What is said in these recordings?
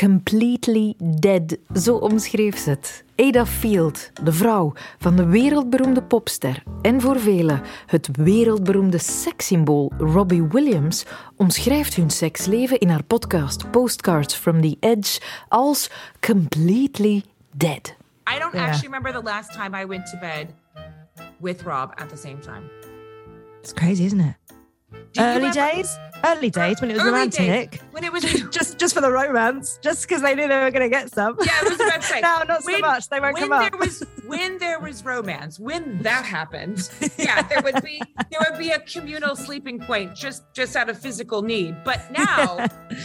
Completely Dead, zo omschreef ze het. Ada Field, de vrouw van de wereldberoemde popster en voor velen het wereldberoemde sekssymbool Robbie Williams, omschrijft hun seksleven in haar podcast Postcards from the Edge als completely dead. I don't actually remember the last time I went to bed with Rob at the same time. It's crazy, isn't it? Early days, early days when it was Early romantic. days, when it was just just for the romance, just because they knew they were going to get some. Yeah, it was a website. no, not so much. They won't when come up. there was when there was romance, when that happened, yeah, there would be there would be a communal sleeping point just just out of physical need. But now,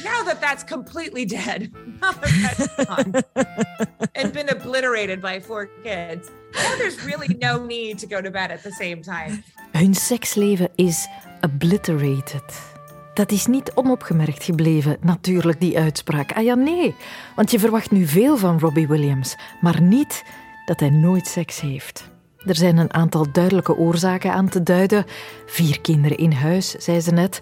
now that that's completely dead, now that that's gone and been obliterated by four kids, there's really no need to go to bed at the same time. Hun seksleven is obliterated. Dat is niet onopgemerkt gebleven, natuurlijk, die uitspraak. Ah ja, nee, want je verwacht nu veel van Robbie Williams, maar niet dat hij nooit seks heeft. Er zijn een aantal duidelijke oorzaken aan te duiden. Vier kinderen in huis, zei ze net.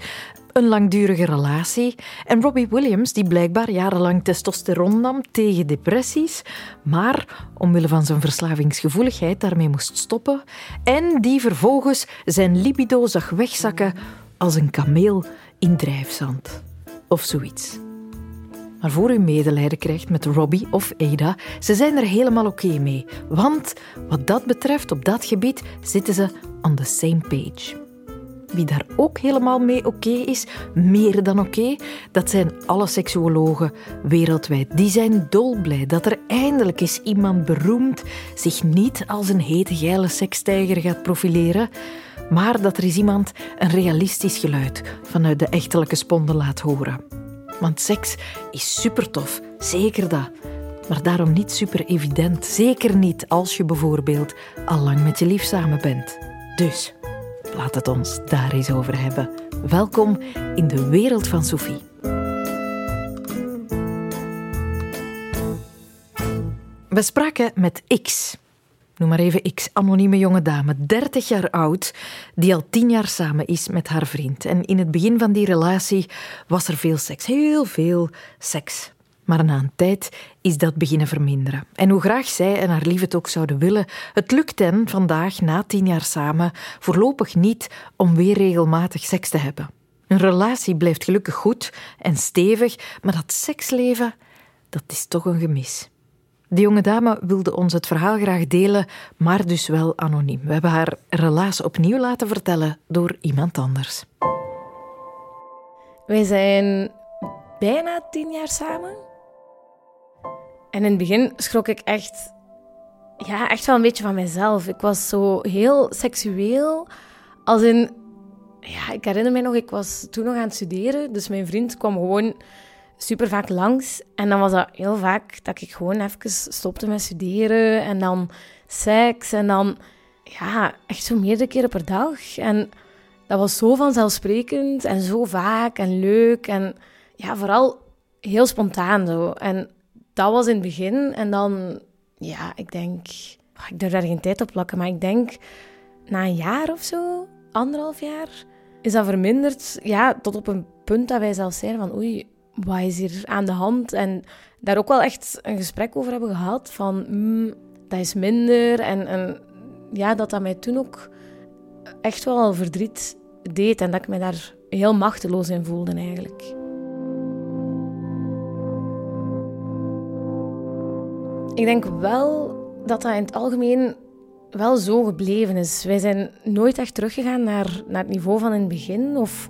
Een langdurige relatie. En Robbie Williams, die blijkbaar jarenlang testosteron nam tegen depressies, maar omwille van zijn verslavingsgevoeligheid daarmee moest stoppen. En die vervolgens zijn libido zag wegzakken als een kameel in drijfzand. Of zoiets. Maar voor u medelijden krijgt met Robbie of Ada, ze zijn er helemaal oké mee. Want wat dat betreft, op dat gebied, zitten ze on the same page. Wie daar ook helemaal mee oké is, meer dan oké, dat zijn alle seksuologen wereldwijd. Die zijn dolblij dat er eindelijk eens iemand beroemd zich niet als een hete geile sekstijger gaat profileren, maar dat er eens iemand een realistisch geluid vanuit de echtelijke sponde laat horen. Want seks is super tof, zeker dat. Maar daarom niet super evident. Zeker niet als je bijvoorbeeld al lang met je lief samen bent. Dus laat het ons daar eens over hebben. Welkom in de wereld van Sophie. We spraken met X. Noem maar even X, anonieme jonge dame, 30 jaar oud, die al 10 jaar samen is met haar vriend. En in het begin van die relatie was er veel seks, heel veel seks. Maar na een tijd is dat beginnen verminderen. En hoe graag zij en haar lief het ook zouden willen, het lukt hen vandaag, na tien jaar samen, voorlopig niet om weer regelmatig seks te hebben. Een relatie blijft gelukkig goed en stevig, maar dat seksleven, dat is toch een gemis. De jonge dame wilde ons het verhaal graag delen, maar dus wel anoniem. We hebben haar relaas opnieuw laten vertellen door iemand anders. Wij zijn bijna tien jaar samen. En in het begin schrok ik echt, ja, echt wel een beetje van mezelf. Ik was zo heel seksueel. Als in, ja, ik herinner me nog, ik was toen nog aan het studeren. Dus mijn vriend kwam gewoon super vaak langs. En dan was dat heel vaak dat ik gewoon even stopte met studeren. En dan seks. En dan, ja, echt zo meerdere keren per dag. En dat was zo vanzelfsprekend en zo vaak en leuk. En ja, vooral heel spontaan zo. En dat was in het begin. En dan, ja, ik denk... ah, Ik durf daar geen tijd op plakken, maar ik denk na een jaar of zo, anderhalf jaar, is dat verminderd. Ja, tot op een punt dat wij zelfs zeiden van oei, wat is hier aan de hand? En daar ook wel echt een gesprek over hebben gehad van mm, dat is minder. En, en ja, dat dat mij toen ook echt wel verdriet deed en dat ik me daar heel machteloos in voelde eigenlijk. Ik denk wel dat dat in het algemeen wel zo gebleven is. Wij zijn nooit echt teruggegaan naar, naar het niveau van in het begin. Of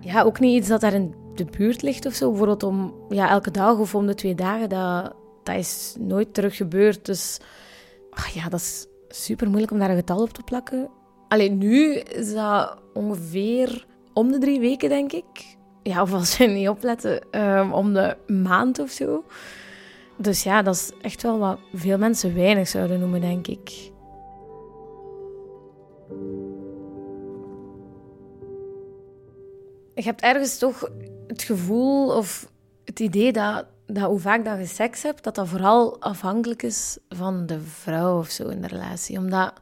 ja, ook niet iets dat daar in de buurt ligt of zo. Bijvoorbeeld om ja, elke dag of om de twee dagen. Dat, dat is nooit terug gebeurd. Dus ach ja, dat is super moeilijk om daar een getal op te plakken. Alleen nu is dat ongeveer om de drie weken, denk ik. Ja, of als we niet opletten, ehm, om de maand of zo. Dus ja, dat is echt wel wat veel mensen weinig zouden noemen, denk ik. Je hebt ergens toch het gevoel of het idee dat, dat hoe vaak dat je seks hebt, dat dat vooral afhankelijk is van de vrouw of zo in de relatie. Omdat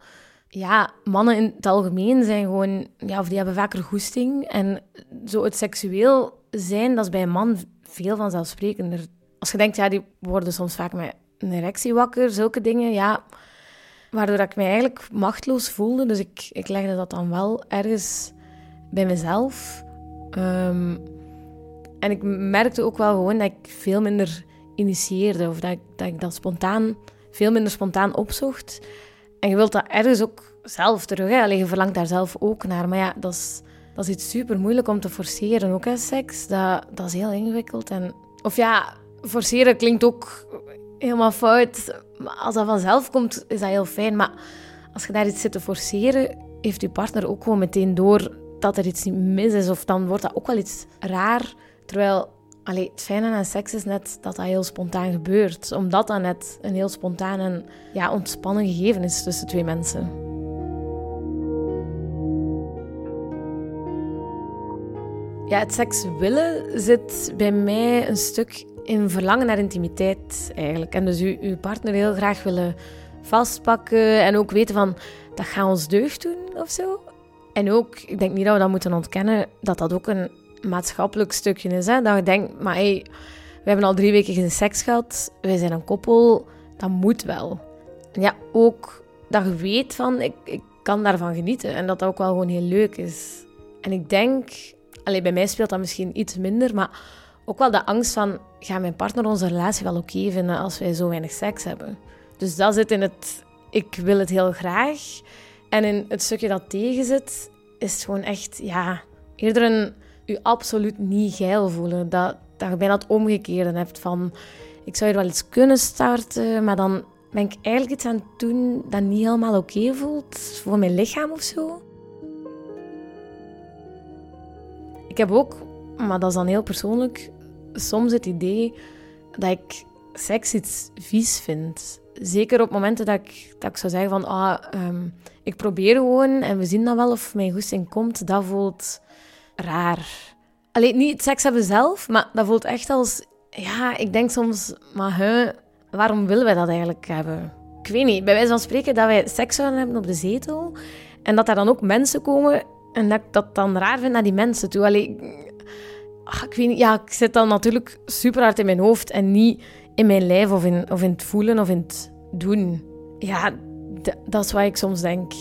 ja, mannen in het algemeen zijn gewoon, ja, of die hebben vaker goesting. En zo het seksueel zijn, dat is bij een man veel vanzelfsprekender. Als je denkt, ja, die worden soms vaak met een erectie wakker, zulke dingen, ja. Waardoor ik me eigenlijk machteloos voelde. Dus ik, ik legde dat dan wel ergens bij mezelf. Ehm, en ik merkte ook wel gewoon dat ik veel minder initieerde. Of dat ik dat, spontaan, veel minder spontaan opzocht. En je wilt dat ergens ook zelf terug. Hè? Je verlangt daar zelf ook naar. Maar ja, dat is, dat is iets super moeilijk om te forceren. Ook hè, seks. Dat, dat is heel ingewikkeld. En, of ja, forceren klinkt ook helemaal fout. Als dat vanzelf komt, is dat heel fijn. Maar als je daar iets zit te forceren, heeft je partner ook gewoon meteen door dat er iets mis is. Of dan wordt dat ook wel iets raar. Terwijl allee, het fijne aan seks is net dat dat heel spontaan gebeurt. Omdat dat net een heel spontaan en ja, ontspannen gegeven is tussen twee mensen. Ja, het seks willen zit bij mij een stuk in verlangen naar intimiteit eigenlijk. En dus uw, partner heel graag willen vastpakken en ook weten van dat gaat ons deugd doen of zo. En ook, ik denk niet dat we dat moeten ontkennen, dat dat ook een maatschappelijk stukje is. Hè? Dat je denkt, maar hey, we hebben al drie weken geen seks gehad, wij zijn een koppel, dat moet wel. En ja, ook dat je weet van, ik, ik kan daarvan genieten en dat dat ook wel gewoon heel leuk is. En ik denk, alleen bij mij speelt dat misschien iets minder, maar ook wel de angst van, gaat mijn partner onze relatie wel oké vinden als wij zo weinig seks hebben? Dus dat zit in het, ik wil het heel graag. En in het stukje dat tegen zit, is gewoon echt, ja, eerder een je absoluut niet geil voelen. Dat, dat je bijna het omgekeerde hebt van, ik zou hier wel iets kunnen starten, maar dan ben ik eigenlijk iets aan het doen dat niet helemaal oké voelt voor mijn lichaam of zo. Ik heb ook, maar dat is dan heel persoonlijk, soms het idee dat ik seks iets vies vind. Zeker op momenten dat ik, dat ik zou zeggen van, ah, ehm, ik probeer gewoon en we zien dan wel of mijn goesting komt. Dat voelt raar. Alleen niet seks hebben zelf, maar dat voelt echt als... Ja, ik denk soms, maar hè, waarom willen wij dat eigenlijk hebben? Ik weet niet, bij wijze van spreken dat wij seks zouden hebben op de zetel en dat daar dan ook mensen komen en dat ik dat dan raar vind naar die mensen toe. Allee, ach, ik weet niet, ja, ik zit dan natuurlijk super hard in mijn hoofd en niet in mijn lijf of in, of in het voelen of in het doen. Ja, dat is wat ik soms denk.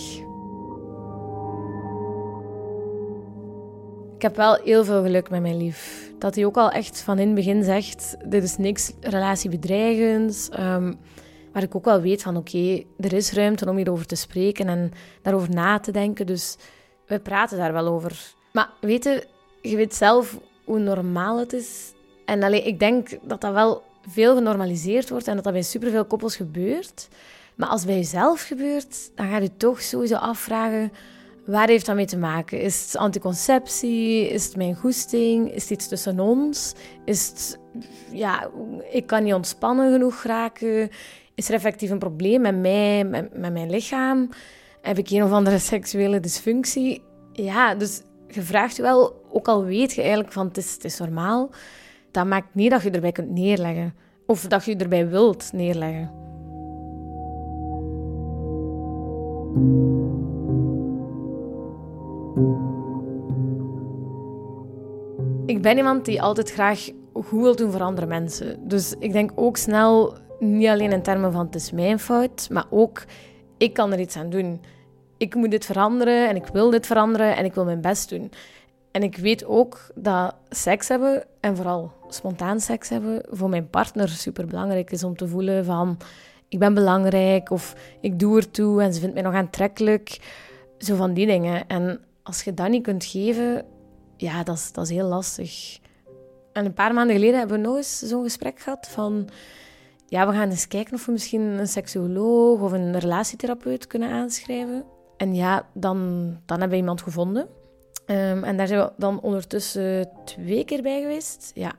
Ik heb wel heel veel geluk met mijn lief. Dat hij ook al echt van in het begin zegt: dit is niks relatiebedreigends. Um, waar ik ook wel weet van oké, er is ruimte om hierover te spreken en daarover na te denken. Dus we praten daar wel over. Maar weet je, je weet zelf hoe normaal het is. En allee, ik denk dat dat wel veel genormaliseerd wordt en dat dat bij superveel koppels gebeurt. Maar als het bij jezelf gebeurt, dan ga je toch sowieso afvragen Waar heeft dat mee te maken? Is het anticonceptie? Is het mijn goesting? Is het iets tussen ons? Is ja, ik kan niet ontspannen genoeg raken? Is er effectief een probleem met mij, met, met mijn lichaam? Heb ik een of andere seksuele dysfunctie? Ja, dus je vraagt wel, ook al weet je eigenlijk van het het is normaal, dat maakt niet dat je erbij kunt neerleggen. Of dat je erbij wilt neerleggen. Ik ben iemand die altijd graag goed wil doen voor andere mensen. Dus ik denk ook snel, niet alleen in termen van het is mijn fout, maar ook ik kan er iets aan doen. Ik moet dit veranderen en ik wil dit veranderen en ik wil mijn best doen. En ik weet ook dat seks hebben, en vooral spontaan seks hebben, voor mijn partner super belangrijk is om te voelen van ik ben belangrijk of ik doe ertoe en ze vindt mij nog aantrekkelijk. Zo van die dingen. En als je dat niet kunt geven, ja, dat is, dat is heel lastig. En een paar maanden geleden hebben we nog eens zo'n gesprek gehad van... Ja, we gaan eens kijken of we misschien een seksuoloog of een relatietherapeut kunnen aanschrijven. En ja, dan, dan hebben we iemand gevonden. Ehm, en daar zijn we dan ondertussen twee keer bij geweest. Ja.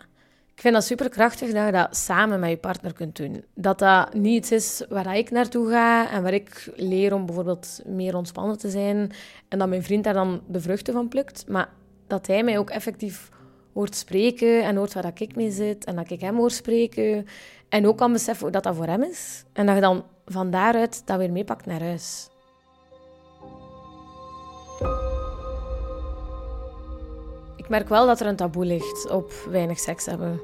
Ik vind dat super krachtig dat je dat samen met je partner kunt doen. Dat dat niet iets is waar ik naartoe ga en waar ik leer om bijvoorbeeld meer ontspannen te zijn. En dat mijn vriend daar dan de vruchten van plukt. Maar dat hij mij ook effectief hoort spreken en hoort waar ik mee zit en dat ik hem hoor spreken. En ook kan beseffen dat dat voor hem is. En dat je dan van daaruit dat weer meepakt naar huis. Ik merk wel dat er een taboe ligt op weinig seks hebben.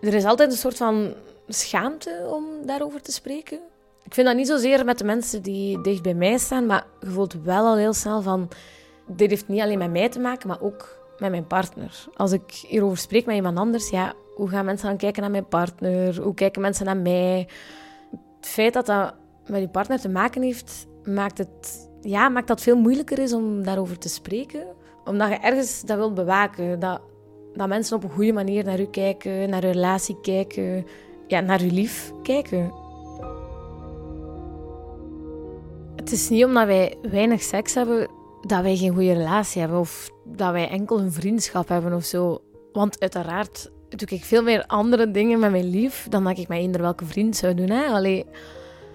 er is altijd een soort van schaamte om daarover te spreken. Ik vind dat niet zozeer met de mensen die dicht bij mij staan, maar je voelt wel al heel snel van... Dit heeft niet alleen met mij te maken, maar ook met mijn partner. Als ik hierover spreek met iemand anders, ja, hoe gaan mensen dan kijken naar mijn partner? Hoe kijken mensen naar mij? Het feit dat dat met je partner te maken heeft, maakt, het, ja, maakt dat veel moeilijker is om daarover te spreken. Omdat je ergens dat wilt bewaken. Dat, dat mensen op een goede manier naar u kijken, naar uw relatie kijken, ja, naar uw lief kijken. Het is niet omdat wij weinig seks hebben dat wij geen goede relatie hebben of dat wij enkel een vriendschap hebben of zo. Want uiteraard doe ik veel meer andere dingen met mijn lief dan dat ik met eender welke vriend zou doen. Hè? Allee,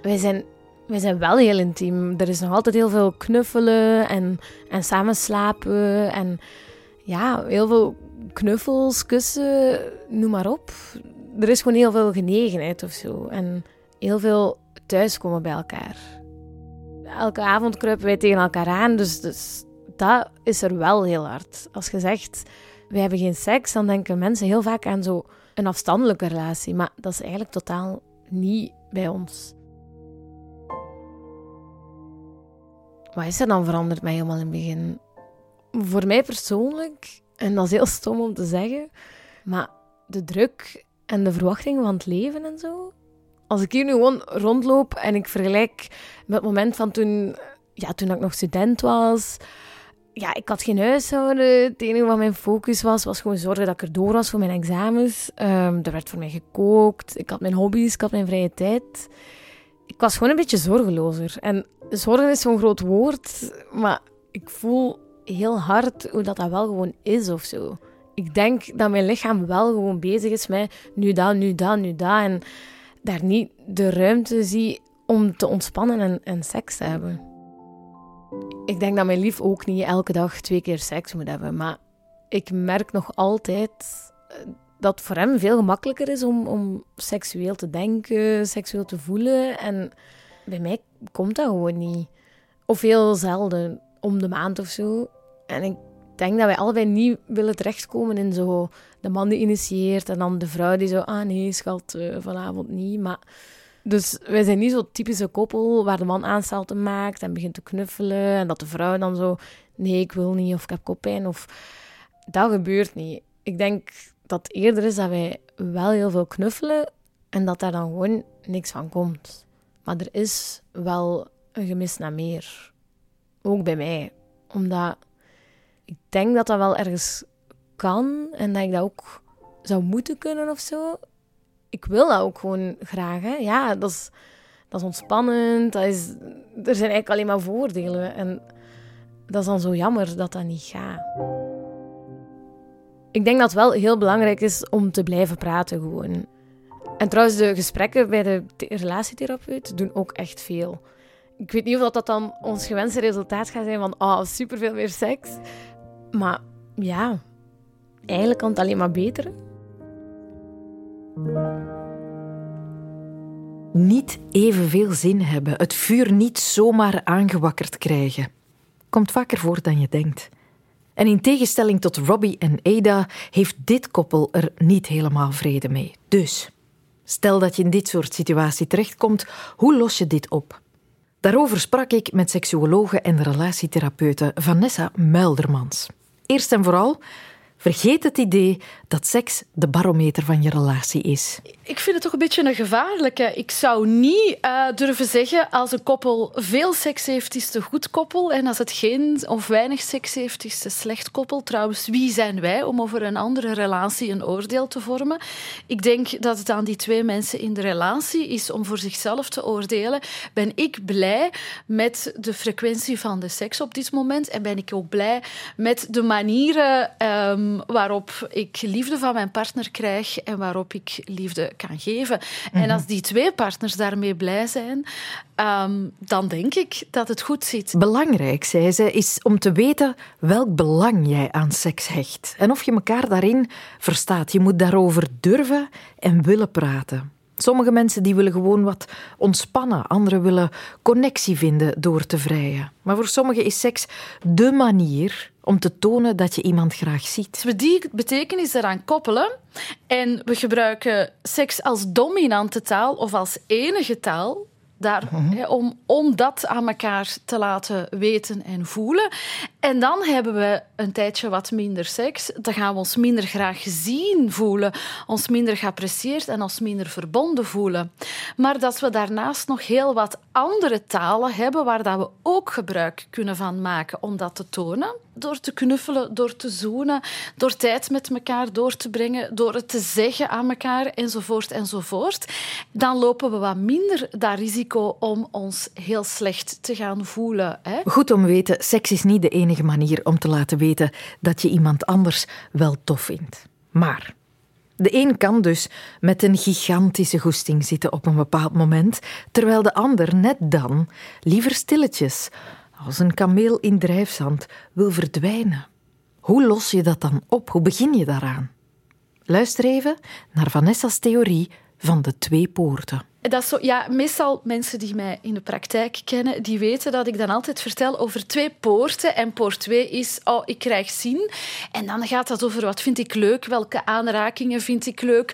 wij, zijn, wij zijn wel heel intiem. Er is nog altijd heel veel knuffelen en, en samen slapen. En ja, heel veel knuffels, kussen, noem maar op. Er is gewoon heel veel genegenheid of zo. En heel veel thuiskomen bij elkaar. Elke avond kruipen wij tegen elkaar aan, dus, dus dat is er wel heel hard. Als je zegt, wij hebben geen seks, dan denken mensen heel vaak aan zo een afstandelijke relatie. Maar dat is eigenlijk totaal niet bij ons. Wat is er dan veranderd mij helemaal in het begin? Voor mij persoonlijk, en dat is heel stom om te zeggen, maar de druk en de verwachtingen van het leven en zo. Als ik hier nu gewoon rondloop en ik vergelijk met het moment van toen, ja, toen ik nog student was, ja, ik had geen huishouden. Het enige wat mijn focus was, was gewoon zorgen dat ik er door was voor mijn examens. Um, er werd voor mij gekookt. Ik had mijn hobby's, ik had mijn vrije tijd. Ik was gewoon een beetje zorgelozer. En zorgen is zo'n groot woord, maar ik voel heel hard hoe dat, dat wel gewoon is of zo. Ik denk dat mijn lichaam wel gewoon bezig is met nu dat, nu dat, nu dat. En daar niet de ruimte zie om te ontspannen en, en seks te hebben. Ik denk dat mijn lief ook niet elke dag twee keer seks moet hebben. Maar ik merk nog altijd dat voor hem veel gemakkelijker is om, om seksueel te denken, seksueel te voelen. En bij mij komt dat gewoon niet. Of heel zelden, om de maand of zo. En ik denk dat wij allebei niet willen terechtkomen in zo de man die initieert en dan de vrouw die zo, ah nee schat, uh, vanavond niet. Maar dus wij zijn niet zo typische koppel waar de man aanstalten maakt en begint te knuffelen. En dat de vrouw dan zo, nee, ik wil niet of ik heb koppijn. Of... Dat gebeurt niet. Ik denk dat eerder is dat wij wel heel veel knuffelen en dat daar dan gewoon niks van komt. Maar er is wel een gemis naar meer. Ook bij mij. Omdat ik denk dat dat wel ergens kan en dat ik dat ook zou moeten kunnen of zo ik wil dat ook gewoon graag. Ja, dat is, dat is ontspannend. Dat is, er zijn eigenlijk alleen maar voordelen. En dat is dan zo jammer dat dat niet gaat. Ik denk dat het wel heel belangrijk is om te blijven praten gewoon. En trouwens, de gesprekken bij de relatietherapeut doen ook echt veel. Ik weet niet of dat dan ons gewenste resultaat gaat zijn van oh, superveel meer seks. Maar ja, eigenlijk kan het alleen maar beter. Niet evenveel zin hebben, het vuur niet zomaar aangewakkerd krijgen. Komt vaker voor dan je denkt. En in tegenstelling tot Robbie en Ada heeft dit koppel er niet helemaal vrede mee. Dus, stel dat je in dit soort situatie terechtkomt, hoe los je dit op? Daarover sprak ik met seksuologe en relatietherapeute Vanessa Muildermans. Eerst en vooral, Vergeet het idee dat seks de barometer van je relatie is. Ik vind het toch een beetje een gevaarlijke. Ik zou niet uh, durven zeggen als een koppel veel seks heeft, is het een goed koppel. En als het geen of weinig seks heeft, is het een slecht koppel. Trouwens, wie zijn wij om over een andere relatie een oordeel te vormen? Ik denk dat het aan die twee mensen in de relatie is om voor zichzelf te oordelen. Ben ik blij met de frequentie van de seks op dit moment? En ben ik ook blij met de manieren um, waarop ik liefde van mijn partner krijg en waarop ik liefde kan geven. En mhm. als die twee partners daarmee blij zijn, ehm, dan denk ik dat het goed zit. Belangrijk, zei ze, is om te weten welk belang jij aan seks hecht en of je elkaar daarin verstaat. Je moet daarover durven en willen praten. Sommige mensen die willen gewoon wat ontspannen, anderen willen connectie vinden door te vrijen. Maar voor sommigen is seks de manier om te tonen dat je iemand graag ziet. We die betekenis eraan koppelen en we gebruiken seks als dominante taal of als enige taal, daar, hè, om, om dat aan elkaar te laten weten en voelen. En dan hebben we een tijdje wat minder seks. Dan gaan we ons minder graag gezien voelen, ons minder geapprecieerd en ons minder verbonden voelen. Maar dat we daarnaast nog heel wat andere talen hebben waar dat we ook gebruik kunnen van maken om dat te tonen. Door te knuffelen, door te zoenen, door tijd met elkaar door te brengen, door het te zeggen aan elkaar enzovoort enzovoort. Dan lopen we wat minder dat risico om ons heel slecht te gaan voelen. Hè? Goed om weten, seks is niet de enige manier om te laten weten dat je iemand anders wel tof vindt. Maar de een kan dus met een gigantische goesting zitten op een bepaald moment, terwijl de ander net dan liever stilletjes, als een kameel in drijfzand, wil verdwijnen. Hoe los je dat dan op? Hoe begin je daaraan? Luister even naar Vanessa's theorie van de twee poorten. Dat zo, ja, meestal mensen die mij in de praktijk kennen, die weten dat ik dan altijd vertel over twee poorten. En poort 2 is, oh, ik krijg zin. En dan gaat dat over wat vind ik leuk, welke aanrakingen vind ik leuk,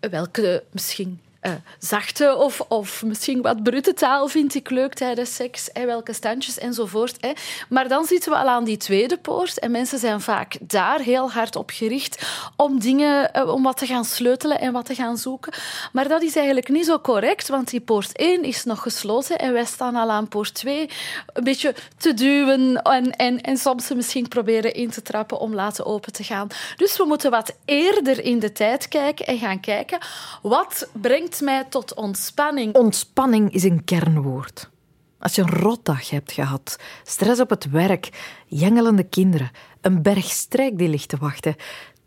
welke misschien uh, zachte of, of misschien wat brute taal vind ik leuk tijdens seks. Hè, welke standjes enzovoort. Hè. Maar dan zitten we al aan die tweede poort. En mensen zijn vaak daar heel hard op gericht om dingen, uh, om wat te gaan sleutelen en wat te gaan zoeken. Maar dat is eigenlijk niet zo correct, want die poort 1 is nog gesloten en wij staan al aan poort 2 een beetje te duwen en, en, en soms misschien proberen in te trappen om laten open te gaan. Dus we moeten wat eerder in de tijd kijken en gaan kijken wat brengt mij tot ontspanning. Ontspanning is een kernwoord. Als je een rotdag hebt gehad, stress op het werk, jengelende kinderen, een berg strijk die ligt te wachten,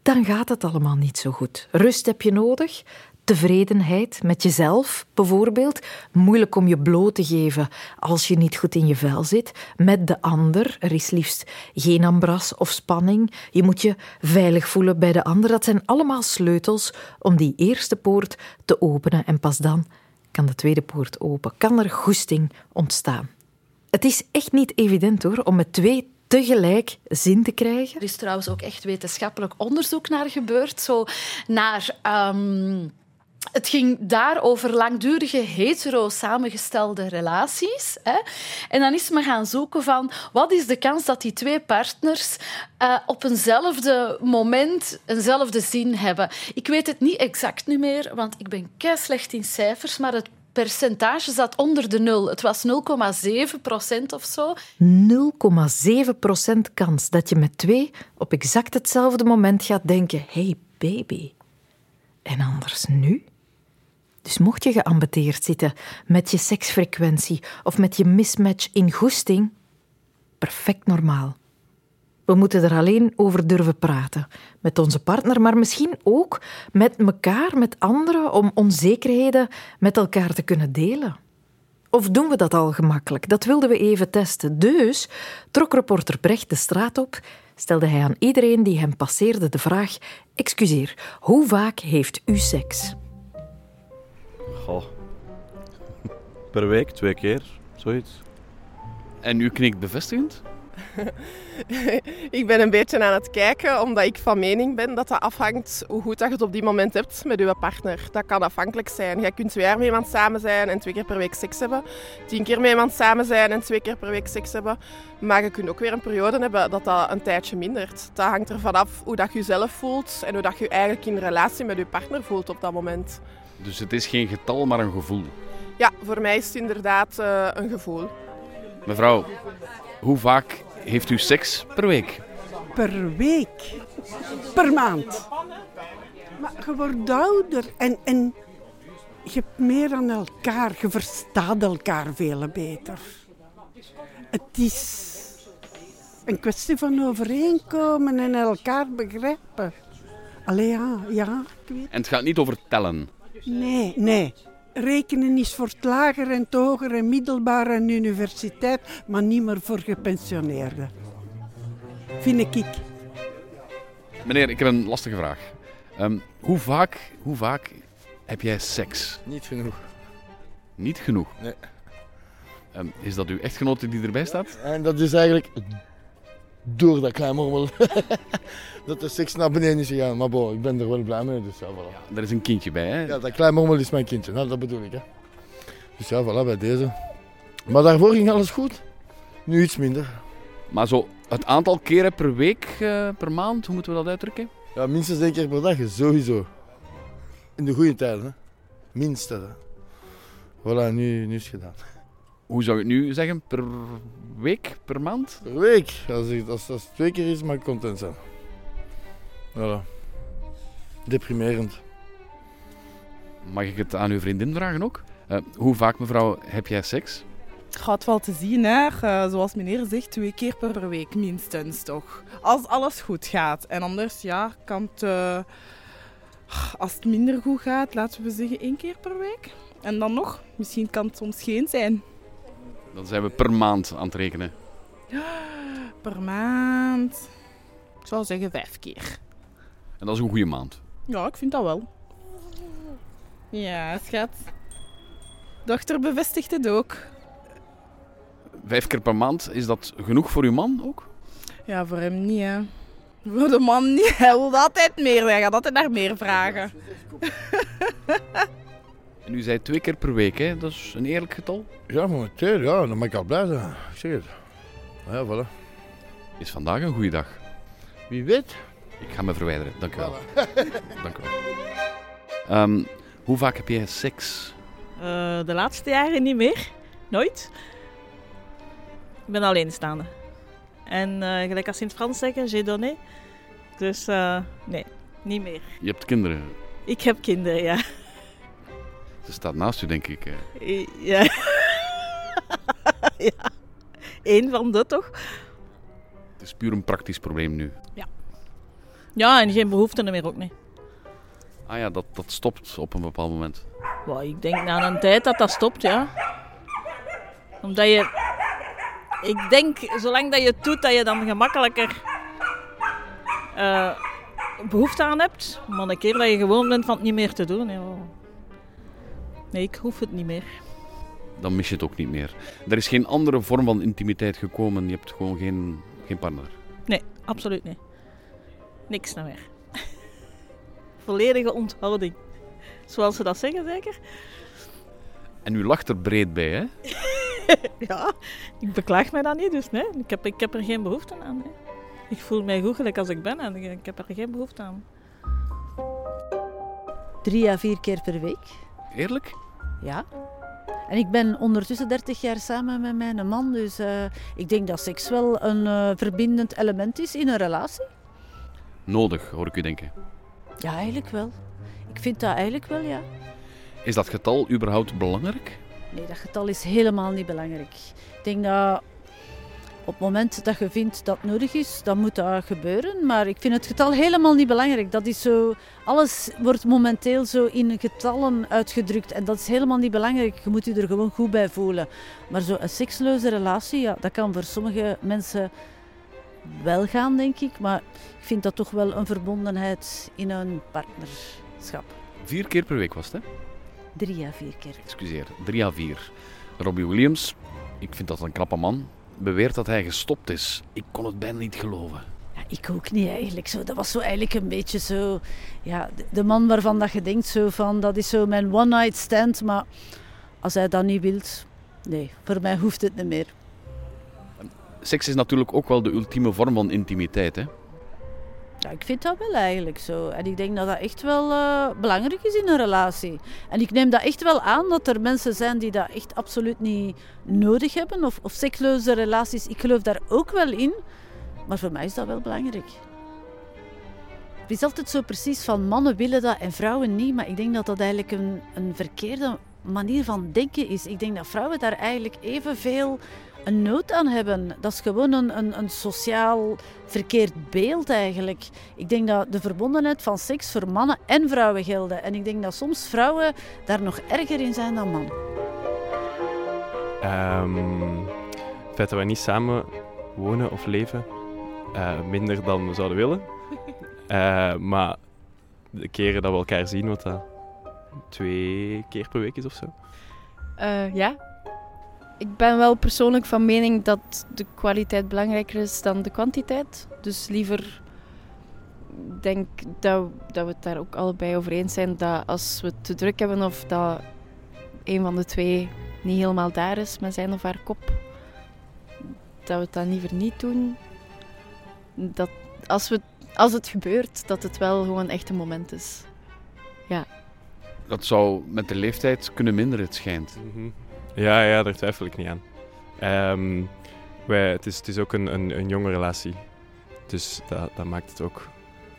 dan gaat het allemaal niet zo goed. Rust heb je nodig, tevredenheid met jezelf bijvoorbeeld. Moeilijk om je bloot te geven als je niet goed in je vel zit. Met de ander. Er is liefst geen ambras of spanning. Je moet je veilig voelen bij de ander. Dat zijn allemaal sleutels om die eerste poort te openen. En pas dan kan de tweede poort open. Kan er goesting ontstaan. Het is echt niet evident hoor, om met twee tegelijk zin te krijgen. Er is trouwens ook echt wetenschappelijk onderzoek naar gebeurd. Zo naar... Um het ging daar over langdurige hetero samengestelde relaties. Hè? En dan is men gaan zoeken van wat is de kans dat die twee partners uh, op eenzelfde moment eenzelfde zin hebben. Ik weet het niet exact nu meer, want ik ben kei slecht in cijfers, maar het percentage zat onder de nul. Het was 0,7 procent of zo. 0,7 procent kans dat je met twee op exact hetzelfde moment gaat denken: hey baby. En anders nu? Dus mocht je geambeteerd zitten met je seksfrequentie of met je mismatch in goesting, perfect normaal. We moeten er alleen over durven praten. Met onze partner, maar misschien ook met elkaar, met anderen, om onzekerheden met elkaar te kunnen delen. Of doen we dat al gemakkelijk? Dat wilden we even testen. Dus trok reporter Brecht de straat op, stelde hij aan iedereen die hem passeerde de vraag: Excuseer, hoe vaak heeft u seks? Goh. Per week, twee keer, zoiets. En u knikt bevestigend? ik ben een beetje aan het kijken, omdat ik van mening ben dat dat afhangt hoe goed dat je het op die moment hebt met je partner. Dat kan afhankelijk zijn. Je kunt twee jaar met iemand samen zijn en twee keer per week seks hebben. Tien keer met iemand samen zijn en twee keer per week seks hebben. Maar je kunt ook weer een periode hebben dat dat een tijdje mindert. Dat hangt er vanaf hoe dat je jezelf voelt en hoe dat je eigenlijk in relatie met je partner voelt op dat moment. Dus het is geen getal, maar een gevoel? Ja, voor mij is het inderdaad uh, een gevoel. Mevrouw, hoe vaak heeft u seks per week? Per week? Per maand? Maar je wordt ouder en, en je hebt meer aan elkaar. Je verstaat elkaar veel beter. Het is een kwestie van overeenkomen en elkaar begrijpen. Allee, ja, ja. Ik weet. En het gaat niet over tellen? Nee, nee. Rekenen is voor het lager en het hoger en middelbaar en universiteit, maar niet meer voor gepensioneerden. Vind ik. Meneer, ik heb een lastige vraag. Um, hoe, vaak, hoe vaak heb jij seks? Niet genoeg. Niet genoeg? Nee. Ehm, is dat uw echtgenote die erbij staat? En dat is eigenlijk door dat klein mormel dat de seks naar beneden is gegaan. Maar bon, ik ben er wel blij mee, dus ja, voilà. Er is een kindje bij, hè? Ja, dat klein mormel is mijn kindje, nou, dat bedoel ik. Hè. Dus ja, voilà, bij deze. Maar daarvoor ging alles goed. Nu iets minder. Maar zo het aantal keren per week, eh, per maand, hoe moeten we dat uitdrukken? Ja, minstens één keer per dag, sowieso. In de goede tijden, hè. Minstens. Hè. Voilà, nu, nu is het gedaan. Hoe zou je het nu zeggen? Per week, per maand? Per week. Als, ik, als, als het twee keer is, mag ik content zijn. Voilà. Deprimerend. Mag ik het aan uw vriendin vragen ook? Eh, hoe vaak, mevrouw, heb jij seks? Het gaat wel te zien, hè. Eh, zoals meneer zegt, twee keer per week minstens toch. Als alles goed gaat. En anders, ja, kan het... eh, als het minder goed gaat, laten we zeggen één keer per week. En dan nog, misschien kan het soms geen zijn. Dan zijn we per maand aan het rekenen. Per maand... Ik zou zeggen vijf keer. En dat is een goede maand. Ja, ik vind dat wel. Ja, schat. Dochter bevestigt het ook. Vijf keer per maand, is dat genoeg voor uw man ook? Ja, voor hem niet, hè. Voor de man niet. Hij wil altijd meer. Hij gaat altijd naar meer vragen. En u zei twee keer per week, hè? Dat is een eerlijk getal. Ja, momenteel, ja, dan mag ik al blij zijn. Ik zeg het. Ja, voilà. Is vandaag een goede dag? Wie weet. Ik ga me verwijderen, dank u wel. dank u wel. Ehm, hoe vaak heb jij seks? Eh, de laatste jaren niet meer. Nooit. Ik ben alleenstaande. En eh, gelijk als in het Frans zeggen, j'ai donné. Dus eh, nee, niet meer. Je hebt kinderen. Ik heb kinderen, ja. Ze staat naast u, denk ik. eh. Ja. ja. Eén van de toch? Het is puur een praktisch probleem nu. Ja, en geen behoefte meer ook niet. Ah ja, dat, dat stopt op een bepaald moment. Ik denk na een tijd dat dat stopt, ja. Omdat je... Ik denk, zolang dat je het doet, dat je dan gemakkelijker eh, behoefte aan hebt. Maar een keer dat je gewoon bent van het niet meer te doen, ja. Nee, ik hoef het niet meer. Dan mis je het ook niet meer. Er is geen andere vorm van intimiteit gekomen. Je hebt gewoon geen, geen partner. Nee, absoluut niet. Niks naar meer. Volledige onthouding. Zoals ze dat zeggen, zeker? En u lacht er breed bij, hè? ja, ik beklaag mij dan niet, dus nee, ik heb, ik heb er geen behoefte aan. nee. Ik voel mij goed gelijk als ik ben en ik, ik heb er geen behoefte aan. Drie à vier keer per week. Eerlijk? Ja. En ik ben ondertussen 30 jaar samen met mijn man, dus eh, ik denk dat seks wel een eh, verbindend element is in een relatie. Nodig, hoor ik u denken. Ja, eigenlijk wel. Ik vind dat eigenlijk wel, ja. Is dat getal überhaupt belangrijk? Nee, dat getal is helemaal niet belangrijk. Ik denk dat op het moment dat je vindt dat nodig is, dan moet dat gebeuren. Maar ik vind het getal helemaal niet belangrijk. Dat is zo, alles wordt momenteel zo in getallen uitgedrukt. En dat is helemaal niet belangrijk. Je moet je er gewoon goed bij voelen. Maar zo een seksloze relatie, ja, dat kan voor sommige mensen wel gaan, denk ik. Maar ik vind dat toch wel een verbondenheid in een partnerschap. Vier keer per week was het, hè? Drie à vier keer. Excuseer, drie à vier. Robbie Williams, ik vind dat een knappe man, beweert dat hij gestopt is. Ik kon het bijna niet geloven. Ja, ik ook niet eigenlijk. Zo, dat was zo eigenlijk een beetje zo... Ja, de, de man waarvan dat je denkt zo van... Dat is zo mijn one-night stand. Maar als hij dat niet wilt... Nee, voor mij hoeft het niet meer. Seks is natuurlijk ook wel de ultieme vorm van intimiteit, hè? Ik vind dat wel eigenlijk zo. En ik denk dat dat echt wel eh, belangrijk is in een relatie. En ik neem dat echt wel aan dat er mensen zijn die dat echt absoluut niet nodig hebben. Of, of relaties. Ik geloof daar ook wel in. Maar voor mij is dat wel belangrijk. Het is altijd zo precies van mannen willen dat en vrouwen niet. Maar ik denk dat dat eigenlijk een, een verkeerde manier van denken is. Ik denk dat vrouwen daar eigenlijk evenveel een nood aan hebben. Dat is gewoon een, een, een sociaal verkeerd beeld eigenlijk. Ik denk dat de verbondenheid van seks voor mannen en vrouwen gelden. En ik denk dat soms vrouwen daar nog erger in zijn dan mannen. Ehm, het feit dat we niet samen wonen of leven, eh, minder dan we zouden willen. Eh, maar de keren dat we elkaar zien, wat dat twee keer per week is of zo. Eh, ja. Ik ben wel persoonlijk van mening dat de kwaliteit belangrijker is dan de kwantiteit. Dus liever ik denk dat, dat we het daar ook allebei over eens zijn dat als we het te druk hebben of dat een van de twee niet helemaal daar is met zijn of haar kop, dat we het dan liever niet doen. Dat als, we, als het gebeurt, dat het wel gewoon echt een moment is. Ja. Dat zou met de leeftijd kunnen minderen, het schijnt. Mhm. Ja, ja, daar twijfel ik niet aan. Ehm, wij, het, is, het is ook een, een, een jonge relatie. Dus dat, dat maakt het ook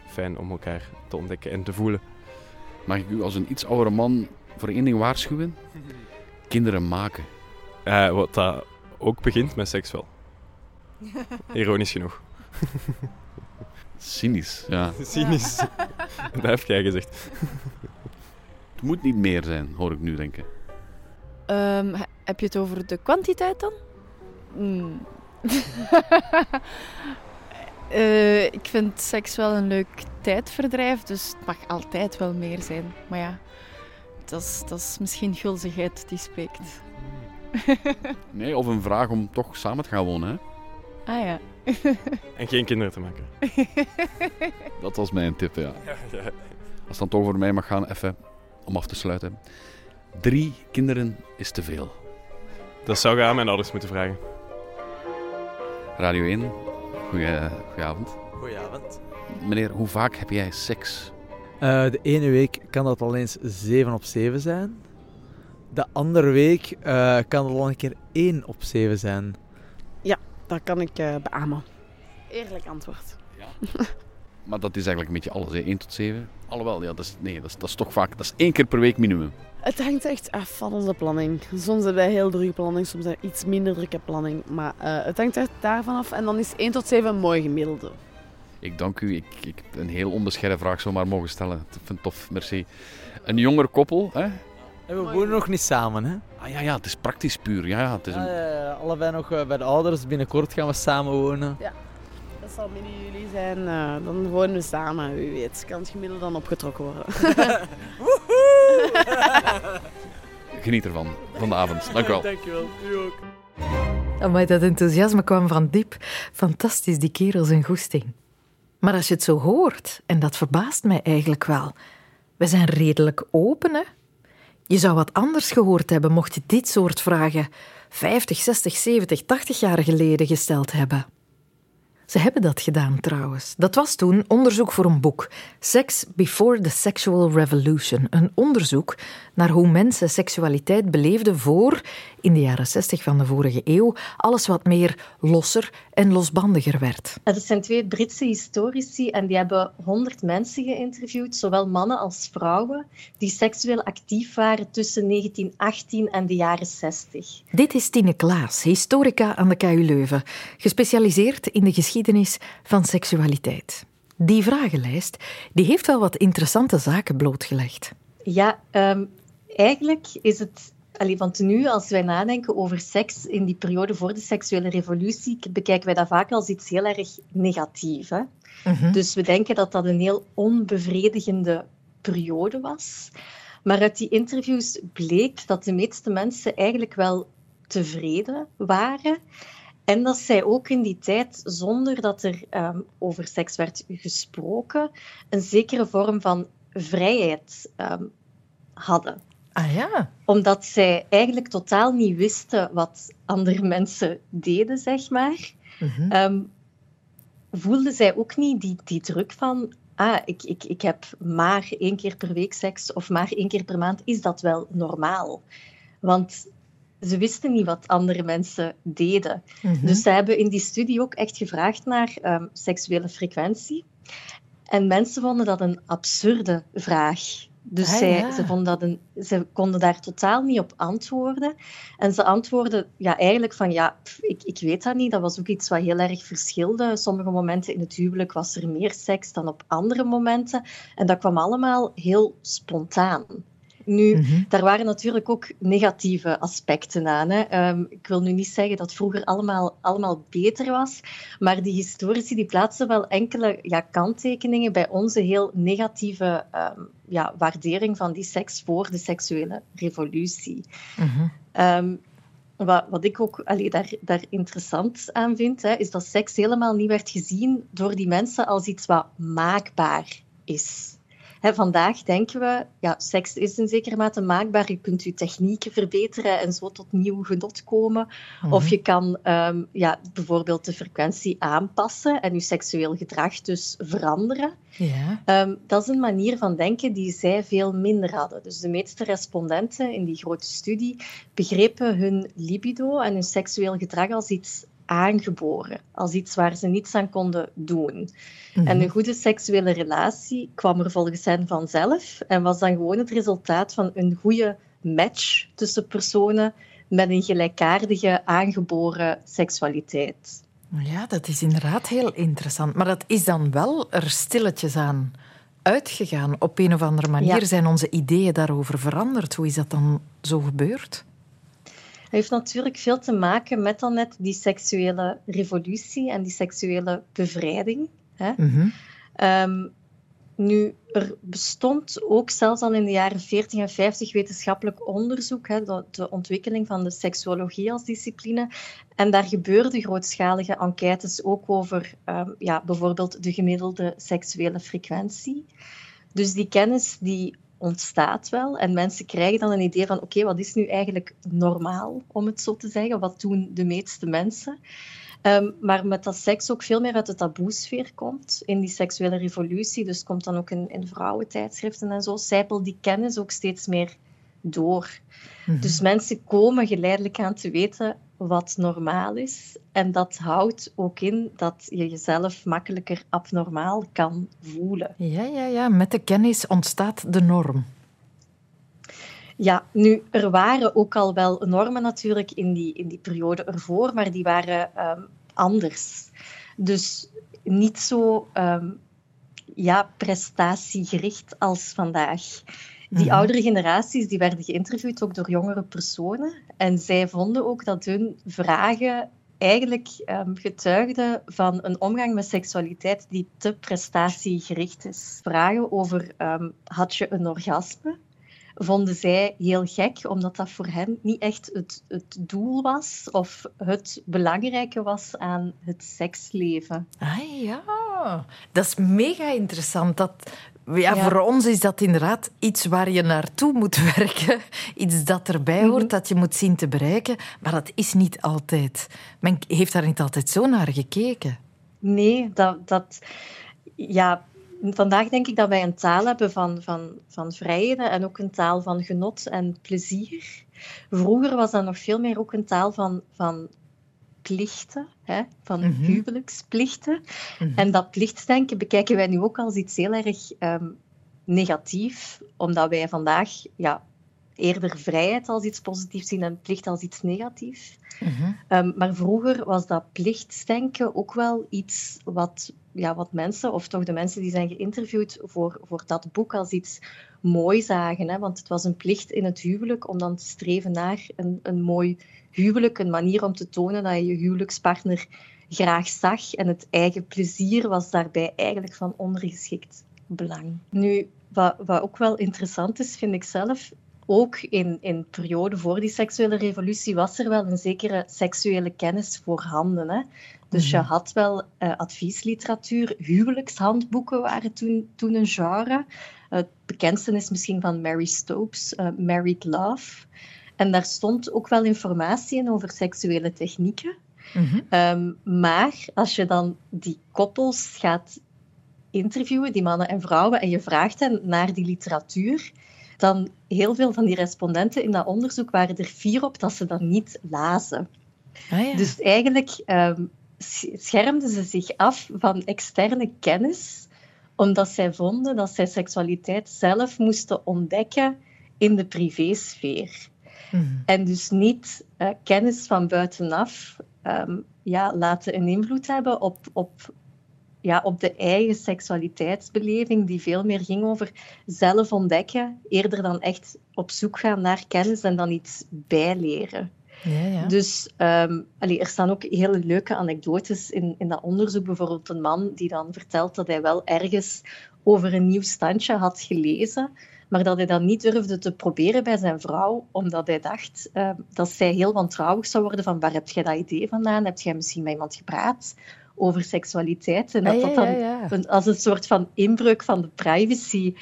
fijn om elkaar te ontdekken en te voelen. Mag ik u als een iets oudere man voor één ding waarschuwen? Kinderen maken. Eh, wat dat ook begint met seks wel. Ironisch genoeg. Cynisch, ja. Cynisch. dat heb jij gezegd. Het moet niet meer zijn, hoor ik nu denken. Ehm, he- heb je het over de kwantiteit dan? Hmm. Eh, ik vind seks wel een leuk tijdverdrijf, dus het mag altijd wel meer zijn. Maar ja, dat is, dat is misschien gulzigheid die spreekt. Nee, of een vraag om toch samen te gaan wonen, hè? Ah ja. En geen kinderen te maken. Dat was mijn tip, ja. Als het dan toch over mij mag gaan, even om af te sluiten. Drie kinderen is te veel. Dat zou je aan mijn ouders moeten vragen. Radio 1, goeie, goedenavond. Goedenavond. Meneer, hoe vaak heb jij seks? Eh, de ene week kan dat al eens 7 op 7 zijn. De andere week eh, kan het al een keer 1 op 7 zijn. Ja, dat kan ik eh beamen. Eerlijk antwoord. Maar dat is eigenlijk een beetje alles, hè? 1 tot 7. Alhoewel, ja, dat is, nee, dat is, dat is toch vaak, dat is één keer per week minimum. Het hangt echt af van onze planning. Soms hebben wij heel drukke planning, soms hebben we iets minder drukke planning. Maar eh, het hangt echt daarvan af. En dan is 1 tot 7 een mooi gemiddelde. Ik dank u. Ik, ik heb een heel onbescheiden vraag zomaar mogen stellen. Ik vind het tof, merci. Een jonger koppel, hè? En we wonen nog niet samen, hè? Ah ja, ja, het is praktisch puur. Ja, ja, het is een... Ja, ja, ja, allebei nog eh, bij de ouders. Binnenkort gaan we samen wonen. Ja, dat zal midden juli zijn. eh, dan wonen we samen, wie weet. Kan het gemiddelde dan opgetrokken worden. Geniet ervan, van de avond. Dank u wel. Dankjewel, u ook. Maar dat enthousiasme kwam van diep. Fantastisch, die kerel zijn goesting. Maar als je het zo hoort, en dat verbaast mij eigenlijk wel, we zijn redelijk open, hè? Je zou wat anders gehoord hebben mocht je dit soort vragen 50, 60, 70, 80 jaar geleden gesteld hebben. Ze hebben dat gedaan trouwens. Dat was toen onderzoek voor een boek. Sex Before the Sexual Revolution. Een onderzoek naar hoe mensen seksualiteit beleefden voor, in de jaren 60 van de vorige eeuw, alles wat meer losser en losbandiger werd. Het zijn twee Britse historici en die hebben 100 mensen geïnterviewd, zowel mannen als vrouwen, die seksueel actief waren tussen 1918 en de jaren 60. Dit is Tine Klaas, historica aan de KU Leuven, gespecialiseerd in de geschiedenis van seksualiteit. Die vragenlijst die heeft wel wat interessante zaken blootgelegd. Ja, ehm, eigenlijk is het. Allee, want nu, als wij nadenken over seks in die periode voor de seksuele revolutie, bekijken wij dat vaak als iets heel erg negatiefs. hè. Dus we denken dat dat een heel onbevredigende periode was. Maar uit die interviews bleek dat de meeste mensen eigenlijk wel tevreden waren. En dat zij ook in die tijd, zonder dat er ehm, over seks werd gesproken, een zekere vorm van vrijheid ehm, hadden. Ah ja? Omdat zij eigenlijk totaal niet wisten wat andere mensen deden, zeg maar. Ehm, voelden zij ook niet die, die druk van... Ah, ik, ik, ik heb maar één keer per week seks of maar één keer per maand. Is dat wel normaal? Want ze wisten niet wat andere mensen deden. Mhm. Dus ze hebben in die studie ook echt gevraagd naar ehm, seksuele frequentie. En mensen vonden dat een absurde vraag. Dus Ah, zij, ja. ze, vonden dat een, ze konden daar totaal niet op antwoorden. En ze antwoordden ja, eigenlijk van, ja, pff, ik, ik weet dat niet. Dat was ook iets wat heel erg verschilde. Sommige momenten in het huwelijk was er meer seks dan op andere momenten. En dat kwam allemaal heel spontaan. Nu, daar waren natuurlijk ook negatieve aspecten aan. Hè. Ehm, ik wil nu niet zeggen dat vroeger allemaal, allemaal beter was, maar die historici die plaatsen wel enkele ja, kanttekeningen bij onze heel negatieve ehm, ja, waardering van die seks voor de seksuele revolutie. Mhm. Ehm, wat, wat ik ook allee, daar, daar interessant aan vind, hè, is dat seks helemaal niet werd gezien door die mensen als iets wat maakbaar is. Hè, vandaag denken we, ja, seks is in zekere mate maakbaar. Je kunt je technieken verbeteren en zo tot nieuw genot komen. Of Mhm. je kan ehm, ja, bijvoorbeeld de frequentie aanpassen en je seksueel gedrag dus veranderen. Ehm, dat is een manier van denken die zij veel minder hadden. Dus de meeste respondenten in die grote studie begrepen hun libido en hun seksueel gedrag als iets aangeboren, als iets waar ze niets aan konden doen. Mhm. En een goede seksuele relatie kwam er volgens hen vanzelf en was dan gewoon het resultaat van een goede match tussen personen met een gelijkaardige aangeboren seksualiteit. Ja, dat is inderdaad heel interessant. Maar dat is dan wel er stilletjes aan uitgegaan. Op een of andere manier Ja. zijn onze ideeën daarover veranderd. Hoe is dat dan zo gebeurd? Heeft natuurlijk veel te maken met dan net die seksuele revolutie en die seksuele bevrijding. Hè? Mhm. Ehm, nu, er bestond ook zelfs al in de jaren 40 en 50 wetenschappelijk onderzoek, hè, de, de ontwikkeling van de seksuologie als discipline. En daar gebeurden grootschalige enquêtes ook over ehm, ja, bijvoorbeeld de gemiddelde seksuele frequentie. Dus die kennis die ontstaat wel en mensen krijgen dan een idee van oké, wat is nu eigenlijk normaal, om het zo te zeggen? Wat doen de meeste mensen? Ehm, maar met dat seks ook veel meer uit de taboesfeer komt in die seksuele revolutie. Dus komt dan ook in, in vrouwentijdschriften en zo. Zijpelt die kennis ook steeds meer door. Mhm. Dus mensen komen geleidelijk aan te weten wat normaal is. En dat houdt ook in dat je jezelf makkelijker abnormaal kan voelen. Ja, ja, ja. Met de kennis ontstaat de norm. Ja, nu, er waren ook al wel normen natuurlijk in die, in die periode ervoor, maar die waren ehm, anders. Dus niet zo ehm, ja, prestatiegericht als vandaag. Die Mhm. oudere generaties die werden geïnterviewd ook door jongere personen. En zij vonden ook dat hun vragen eigenlijk ehm, getuigden van een omgang met seksualiteit die te prestatiegericht is. Vragen over ehm, had je een orgasme? vonden zij heel gek, omdat dat voor hen niet echt het, het doel was of het belangrijke was aan het seksleven. Ah ja, dat is mega interessant. Dat, ja, Ja. Voor ons is dat inderdaad iets waar je naartoe moet werken. Iets dat erbij hoort, dat je moet zien te bereiken. Maar dat is niet altijd. Men heeft daar niet altijd zo naar gekeken. Nee, dat, dat ja, vandaag denk ik dat wij een taal hebben van, van, van vrijheden en ook een taal van genot en plezier. Vroeger was dat nog veel meer ook een taal van, van plichten, hè? van Mhm. huwelijksplichten. En dat plichtsdenken bekijken wij nu ook als iets heel erg ehm, negatief, omdat wij vandaag ja, eerder vrijheid als iets positiefs zien en plicht als iets negatiefs. Ehm, maar vroeger was dat plichtsdenken ook wel iets wat, ja, wat mensen, of toch de mensen die zijn geïnterviewd voor, voor dat boek, als iets mooi zagen. Hè? Want het was een plicht in het huwelijk om dan te streven naar een, een mooi huwelijk. Een manier om te tonen dat je je huwelijkspartner graag zag. En het eigen plezier was daarbij eigenlijk van ondergeschikt belang. Nu, wat, wat ook wel interessant is, vind ik zelf, ook in, in de periode voor die seksuele revolutie was er wel een zekere seksuele kennis voorhanden. Hè? Dus je Mhm. had wel eh, adviesliteratuur, huwelijkshandboeken waren toen, toen een genre. het bekendste is misschien van Mary Stopes, eh, Married Love. En daar stond ook wel informatie in over seksuele technieken. Ehm, maar als je dan die koppels gaat interviewen, die mannen en vrouwen, en je vraagt hen naar die literatuur, dan heel veel van die respondenten in dat onderzoek waren er fier op dat ze dat niet lazen. Dus eigenlijk sch- schermden ze zich af van externe kennis, omdat zij vonden dat zij seksualiteit zelf moesten ontdekken in de privésfeer. En dus niet eh, kennis van buitenaf ehm, ja, laten een invloed hebben op, op, ja, op de eigen seksualiteitsbeleving, die veel meer ging over zelf ontdekken, eerder dan echt op zoek gaan naar kennis en dan iets bijleren. Ja, ja. Dus ehm, allee, er staan ook hele leuke anekdotes in, in dat onderzoek. Bijvoorbeeld een man die dan vertelt dat hij wel ergens over een nieuw standje had gelezen, maar dat hij dat niet durfde te proberen bij zijn vrouw, omdat hij dacht ehm, dat zij heel wantrouwig zou worden van waar heb jij dat idee vandaan? Heb jij misschien met iemand gepraat over seksualiteit? En dat Ah, dat dan een- als een soort van inbreuk van de privacy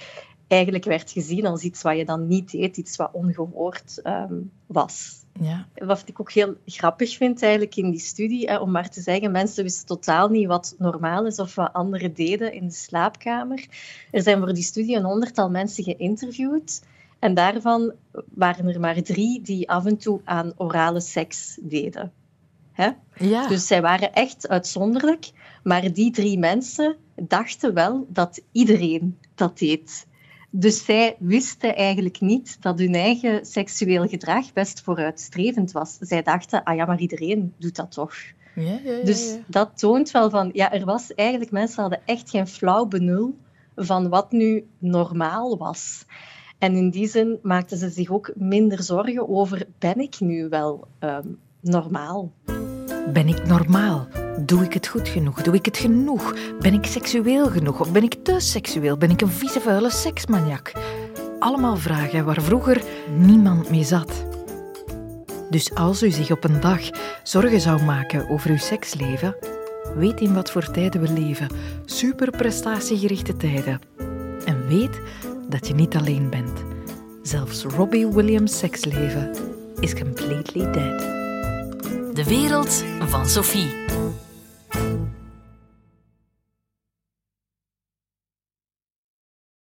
eigenlijk werd gezien als iets wat je dan niet deed, iets wat ongehoord ehm, was. Ja. Wat ik ook heel grappig vind eigenlijk in die studie, hè, om maar te zeggen, mensen wisten totaal niet wat normaal is of wat anderen deden in de slaapkamer. Er zijn voor die studie een honderdtal mensen geïnterviewd en daarvan waren er maar drie die af en toe aan orale seks deden. Hè? Ja. Dus zij waren echt uitzonderlijk, maar die drie mensen dachten wel dat iedereen dat deed. Dus zij wisten eigenlijk niet dat hun eigen seksueel gedrag best vooruitstrevend was. Zij dachten, ah ja, maar iedereen doet dat toch. Ja, ja, ja, Dus dat toont wel van, ja, er was eigenlijk, mensen hadden echt geen flauw benul van wat nu normaal was. En in die zin maakten ze zich ook minder zorgen over, ben ik nu wel ehm, normaal? Ben ik normaal? Doe ik het goed genoeg? Doe ik het genoeg? Ben ik seksueel genoeg? Of ben ik te seksueel? Ben ik een vieze, vuile seksmaniak? Allemaal vragen waar vroeger niemand mee zat. Dus als u zich op een dag zorgen zou maken over uw seksleven, weet in wat voor tijden we leven. Super prestatiegerichte tijden. En weet dat je niet alleen bent. Zelfs Robbie Williams' seksleven is completely dead. De wereld van Sophie.